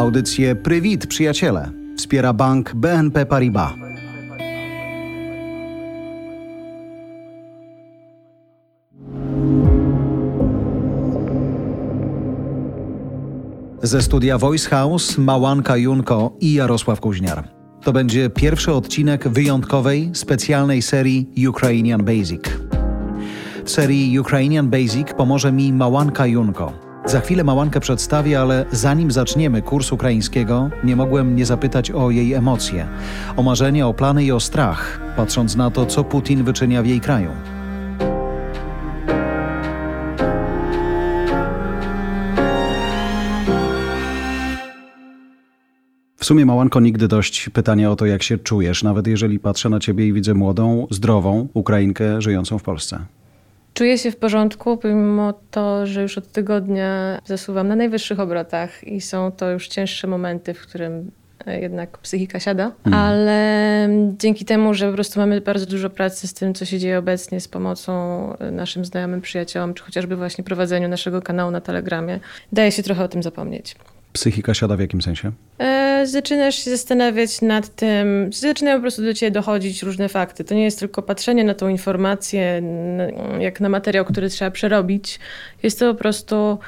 Audycję Prywit, przyjaciele. Wspiera bank BNP Paribas. Ze studia Voice House Małanka Junko i Jarosław Kuźniar. To będzie pierwszy odcinek wyjątkowej, specjalnej serii Ukrainian Basic. W serii Ukrainian Basic pomoże mi Małanka Junko. Za chwilę Małankę przedstawię, ale zanim zaczniemy kurs ukraińskiego, nie mogłem nie zapytać o jej emocje, o marzenia, o plany i o strach, patrząc na to, co Putin wyczynia w jej kraju. W sumie, Małanko, nigdy dość pytania o to, jak się czujesz, nawet jeżeli patrzę na ciebie i widzę młodą, zdrową Ukrainkę żyjącą w Polsce. Czuję się w porządku, pomimo to, że już od tygodnia zasuwam na najwyższych obrotach i są to już cięższe momenty, w którym e, jednak psychika siada, mm. ale dzięki temu, że po prostu mamy bardzo dużo pracy z tym, co się dzieje obecnie, z pomocą e, naszym znajomym, przyjaciołom, czy chociażby właśnie prowadzeniu naszego kanału na Telegramie, daje się trochę o tym zapomnieć. Psychika siada w jakim sensie? E, zaczynasz się zastanawiać nad tym, zaczynają po prostu do ciebie dochodzić różne fakty. To nie jest tylko patrzenie na tą informację, jak na materiał, który trzeba przerobić. Jest to po prostu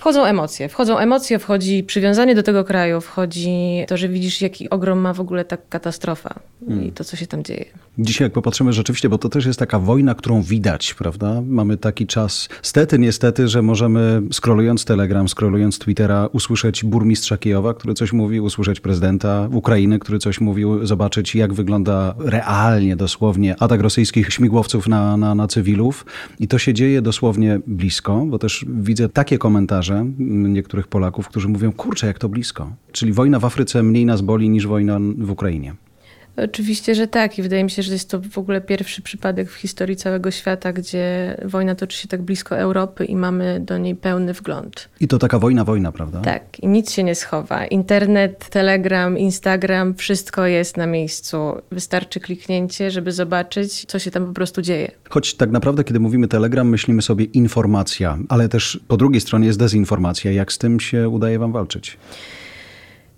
Wchodzą emocje. Wchodzą emocje, wchodzi przywiązanie do tego kraju, wchodzi to, że widzisz, jaki ogrom ma w ogóle ta katastrofa hmm. i to, co się tam dzieje. Dzisiaj, jak popatrzymy rzeczywiście, bo to też jest taka wojna, którą widać, prawda? Mamy taki czas, stety, niestety, że możemy scrollując Telegram, scrollując Twittera, usłyszeć burmistrza Kijowa, który coś mówi, usłyszeć prezydenta Ukrainy, który coś mówił, zobaczyć, jak wygląda realnie, dosłownie atak rosyjskich śmigłowców na, na, na cywilów. I to się dzieje dosłownie blisko, bo też widzę takie komentarze, niektórych Polaków, którzy mówią, kurczę, jak to blisko. Czyli wojna w Afryce mniej nas boli niż wojna w Ukrainie. Oczywiście, że tak i wydaje mi się, że jest to w ogóle pierwszy przypadek w historii całego świata, gdzie wojna toczy się tak blisko Europy i mamy do niej pełny wgląd. I to taka wojna, wojna, prawda? Tak, i nic się nie schowa. Internet, Telegram, Instagram, wszystko jest na miejscu. Wystarczy kliknięcie, żeby zobaczyć, co się tam po prostu dzieje. Choć tak naprawdę, kiedy mówimy Telegram, myślimy sobie informacja, ale też po drugiej stronie jest dezinformacja. Jak z tym się udaje wam walczyć?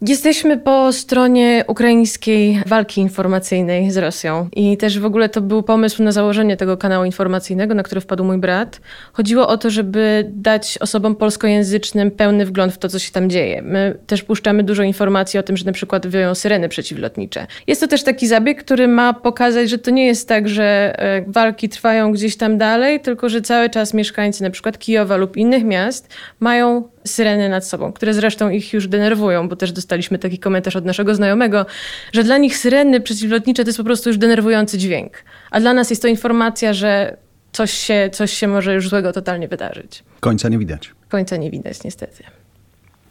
Jesteśmy po stronie ukraińskiej walki informacyjnej z Rosją i też w ogóle to był pomysł na założenie tego kanału informacyjnego, na który wpadł mój brat. Chodziło o to, żeby dać osobom polskojęzycznym pełny wgląd w to, co się tam dzieje. My też puszczamy dużo informacji o tym, że na przykład wioją syreny przeciwlotnicze. Jest to też taki zabieg, który ma pokazać, że to nie jest tak, że e, walki trwają gdzieś tam dalej, tylko że cały czas mieszkańcy na przykład Kijowa lub innych miast mają syreny nad sobą, które zresztą ich już denerwują, bo też dostaliśmy taki komentarz od naszego znajomego, że dla nich syreny przeciwlotnicze to jest po prostu już denerwujący dźwięk. A dla nas jest to informacja, że coś się, coś się może już złego totalnie wydarzyć. Końca nie widać. Końca nie widać, niestety.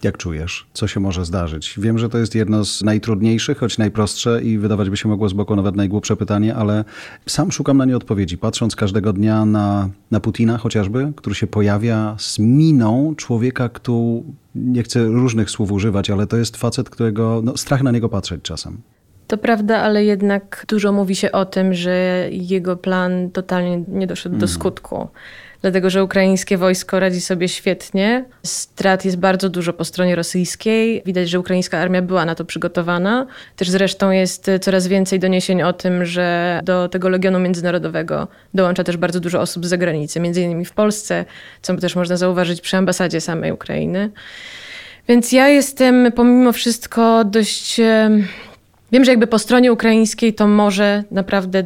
Jak czujesz? Co się może zdarzyć? Wiem, że to jest jedno z najtrudniejszych, choć najprostsze i wydawać by się mogło z boku nawet najgłupsze pytanie, ale sam szukam na nie odpowiedzi, patrząc każdego dnia na, na Putina chociażby, który się pojawia z miną człowieka, który, nie chcę różnych słów używać, ale to jest facet, którego no, strach na niego patrzeć czasem. To prawda, ale jednak dużo mówi się o tym, że jego plan totalnie nie doszedł do mhm. skutku dlatego że ukraińskie wojsko radzi sobie świetnie. Strat jest bardzo dużo po stronie rosyjskiej. Widać, że ukraińska armia była na to przygotowana. Też zresztą jest coraz więcej doniesień o tym, że do tego Legionu Międzynarodowego dołącza też bardzo dużo osób z zagranicy, między innymi w Polsce, co też można zauważyć przy ambasadzie samej Ukrainy. Więc ja jestem pomimo wszystko dość. Wiem, że jakby po stronie ukraińskiej to może naprawdę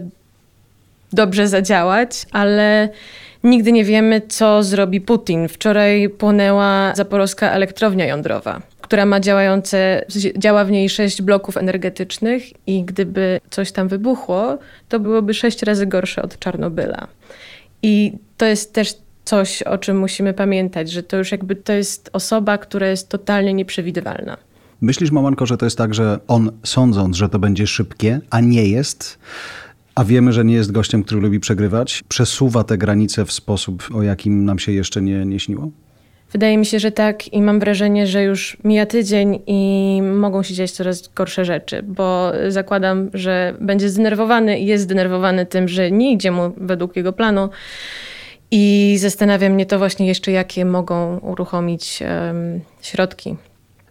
dobrze zadziałać, ale Nigdy nie wiemy, co zrobi Putin. Wczoraj płonęła zaporowska elektrownia jądrowa, która ma działające, działa w niej sześć bloków energetycznych i gdyby coś tam wybuchło, to byłoby sześć razy gorsze od Czarnobyla. I to jest też coś, o czym musimy pamiętać, że to już jakby to jest osoba, która jest totalnie nieprzewidywalna. Myślisz, Mamanko, że to jest tak, że on sądząc, że to będzie szybkie, a nie jest, a wiemy, że nie jest gościem, który lubi przegrywać, przesuwa te granice w sposób, o jakim nam się jeszcze nie, nie śniło? Wydaje mi się, że tak i mam wrażenie, że już mija tydzień i mogą się dziać coraz gorsze rzeczy, bo zakładam, że będzie zdenerwowany i jest zdenerwowany tym, że nie idzie mu według jego planu. I zastanawia mnie to właśnie jeszcze, jakie mogą uruchomić um, środki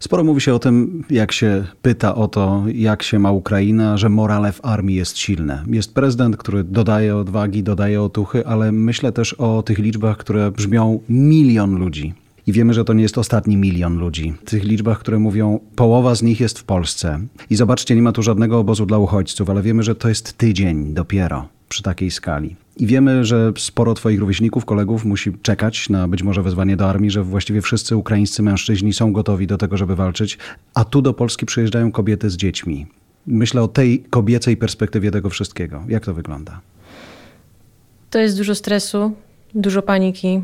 Sporo mówi się o tym, jak się pyta o to, jak się ma Ukraina, że morale w armii jest silne. Jest prezydent, który dodaje odwagi, dodaje otuchy, ale myślę też o tych liczbach, które brzmią milion ludzi. I wiemy, że to nie jest ostatni milion ludzi. W tych liczbach, które mówią, połowa z nich jest w Polsce. I zobaczcie, nie ma tu żadnego obozu dla uchodźców, ale wiemy, że to jest tydzień dopiero przy takiej skali. I wiemy, że sporo Twoich rówieśników, kolegów musi czekać na być może wezwanie do armii, że właściwie wszyscy ukraińscy mężczyźni są gotowi do tego, żeby walczyć, a tu do Polski przyjeżdżają kobiety z dziećmi. Myślę o tej kobiecej perspektywie tego wszystkiego. Jak to wygląda? To jest dużo stresu, dużo paniki.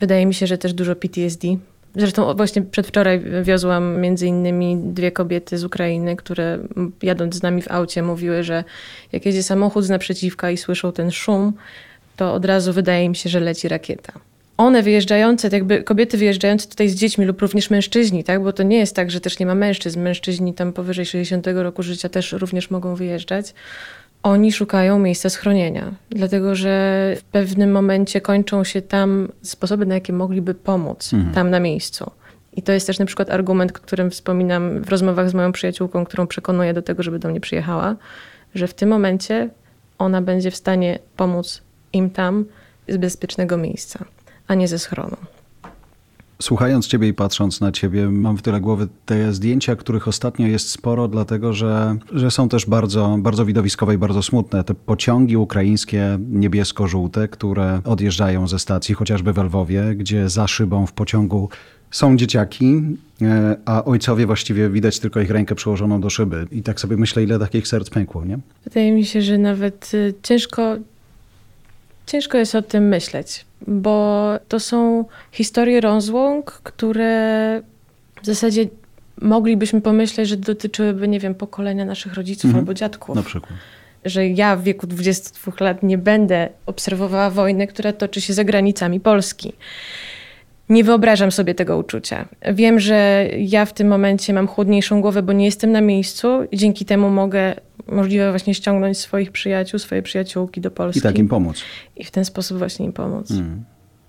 Wydaje mi się, że też dużo PTSD. Zresztą właśnie przedwczoraj wiozłam między innymi dwie kobiety z Ukrainy, które jadąc z nami w aucie mówiły, że jak jedzie samochód z naprzeciwka i słyszą ten szum, to od razu wydaje im się, że leci rakieta. One wyjeżdżające, jakby kobiety wyjeżdżające tutaj z dziećmi lub również mężczyźni, tak? bo to nie jest tak, że też nie ma mężczyzn. Mężczyźni tam powyżej 60 roku życia też również mogą wyjeżdżać oni szukają miejsca schronienia, dlatego że w pewnym momencie kończą się tam sposoby, na jakie mogliby pomóc mhm. tam na miejscu. I to jest też na przykład argument, którym wspominam w rozmowach z moją przyjaciółką, którą przekonuję do tego, żeby do mnie przyjechała, że w tym momencie ona będzie w stanie pomóc im tam z bezpiecznego miejsca, a nie ze schronu. Słuchając Ciebie i patrząc na Ciebie, mam w tyle głowy te zdjęcia, których ostatnio jest sporo, dlatego że, że są też bardzo, bardzo widowiskowe i bardzo smutne. Te pociągi ukraińskie niebiesko-żółte, które odjeżdżają ze stacji, chociażby w Lwowie, gdzie za szybą w pociągu są dzieciaki, e, a ojcowie właściwie widać tylko ich rękę przyłożoną do szyby. I tak sobie myślę, ile takich serc pękło, nie? Wydaje mi się, że nawet y, ciężko, ciężko jest o tym myśleć bo to są historie rozłąk, które w zasadzie moglibyśmy pomyśleć, że dotyczyłyby, nie wiem, pokolenia naszych rodziców mhm. albo dziadków. Na przykład. Że ja w wieku 22 lat nie będę obserwowała wojny, która toczy się za granicami Polski. Nie wyobrażam sobie tego uczucia. Wiem, że ja w tym momencie mam chłodniejszą głowę, bo nie jestem na miejscu i dzięki temu mogę możliwe właśnie ściągnąć swoich przyjaciół, swoje przyjaciółki do Polski. I tak im pomóc. I w ten sposób właśnie im pomóc. Mm.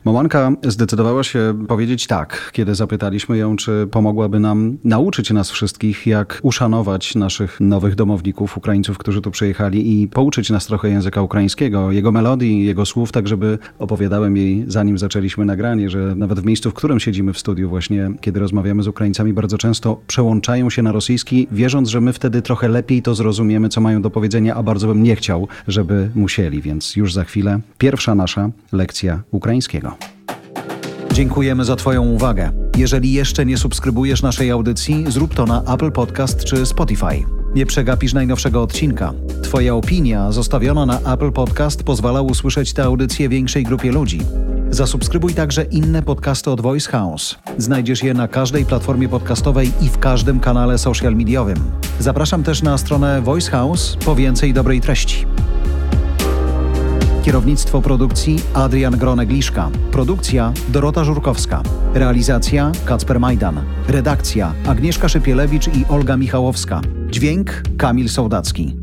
Momanka zdecydowała się powiedzieć tak, kiedy zapytaliśmy ją, czy pomogłaby nam nauczyć nas wszystkich, jak uszanować naszych nowych domowników, Ukraińców, którzy tu przyjechali i pouczyć nas trochę języka ukraińskiego, jego melodii, jego słów, tak żeby opowiadałem jej, zanim zaczęliśmy nagranie, że nawet w miejscu, w którym siedzimy w studiu właśnie, kiedy rozmawiamy z Ukraińcami, bardzo często przełączają się na rosyjski, wierząc, że my wtedy trochę lepiej to zrozumiemy, co mają do powiedzenia, a bardzo bym nie chciał, żeby musieli, więc już za chwilę pierwsza nasza lekcja ukraińskiego. Dziękujemy za Twoją uwagę. Jeżeli jeszcze nie subskrybujesz naszej audycji, zrób to na Apple Podcast czy Spotify. Nie przegapisz najnowszego odcinka. Twoja opinia zostawiona na Apple Podcast pozwala usłyszeć tę audycję większej grupie ludzi. Zasubskrybuj także inne podcasty od Voice House. Znajdziesz je na każdej platformie podcastowej i w każdym kanale social mediowym. Zapraszam też na stronę Voice House po więcej dobrej treści. Kierownictwo produkcji Adrian Gronegliszka. Produkcja Dorota Żurkowska. Realizacja Kacper Majdan. Redakcja Agnieszka Szypielewicz i Olga Michałowska. Dźwięk Kamil Sołdacki.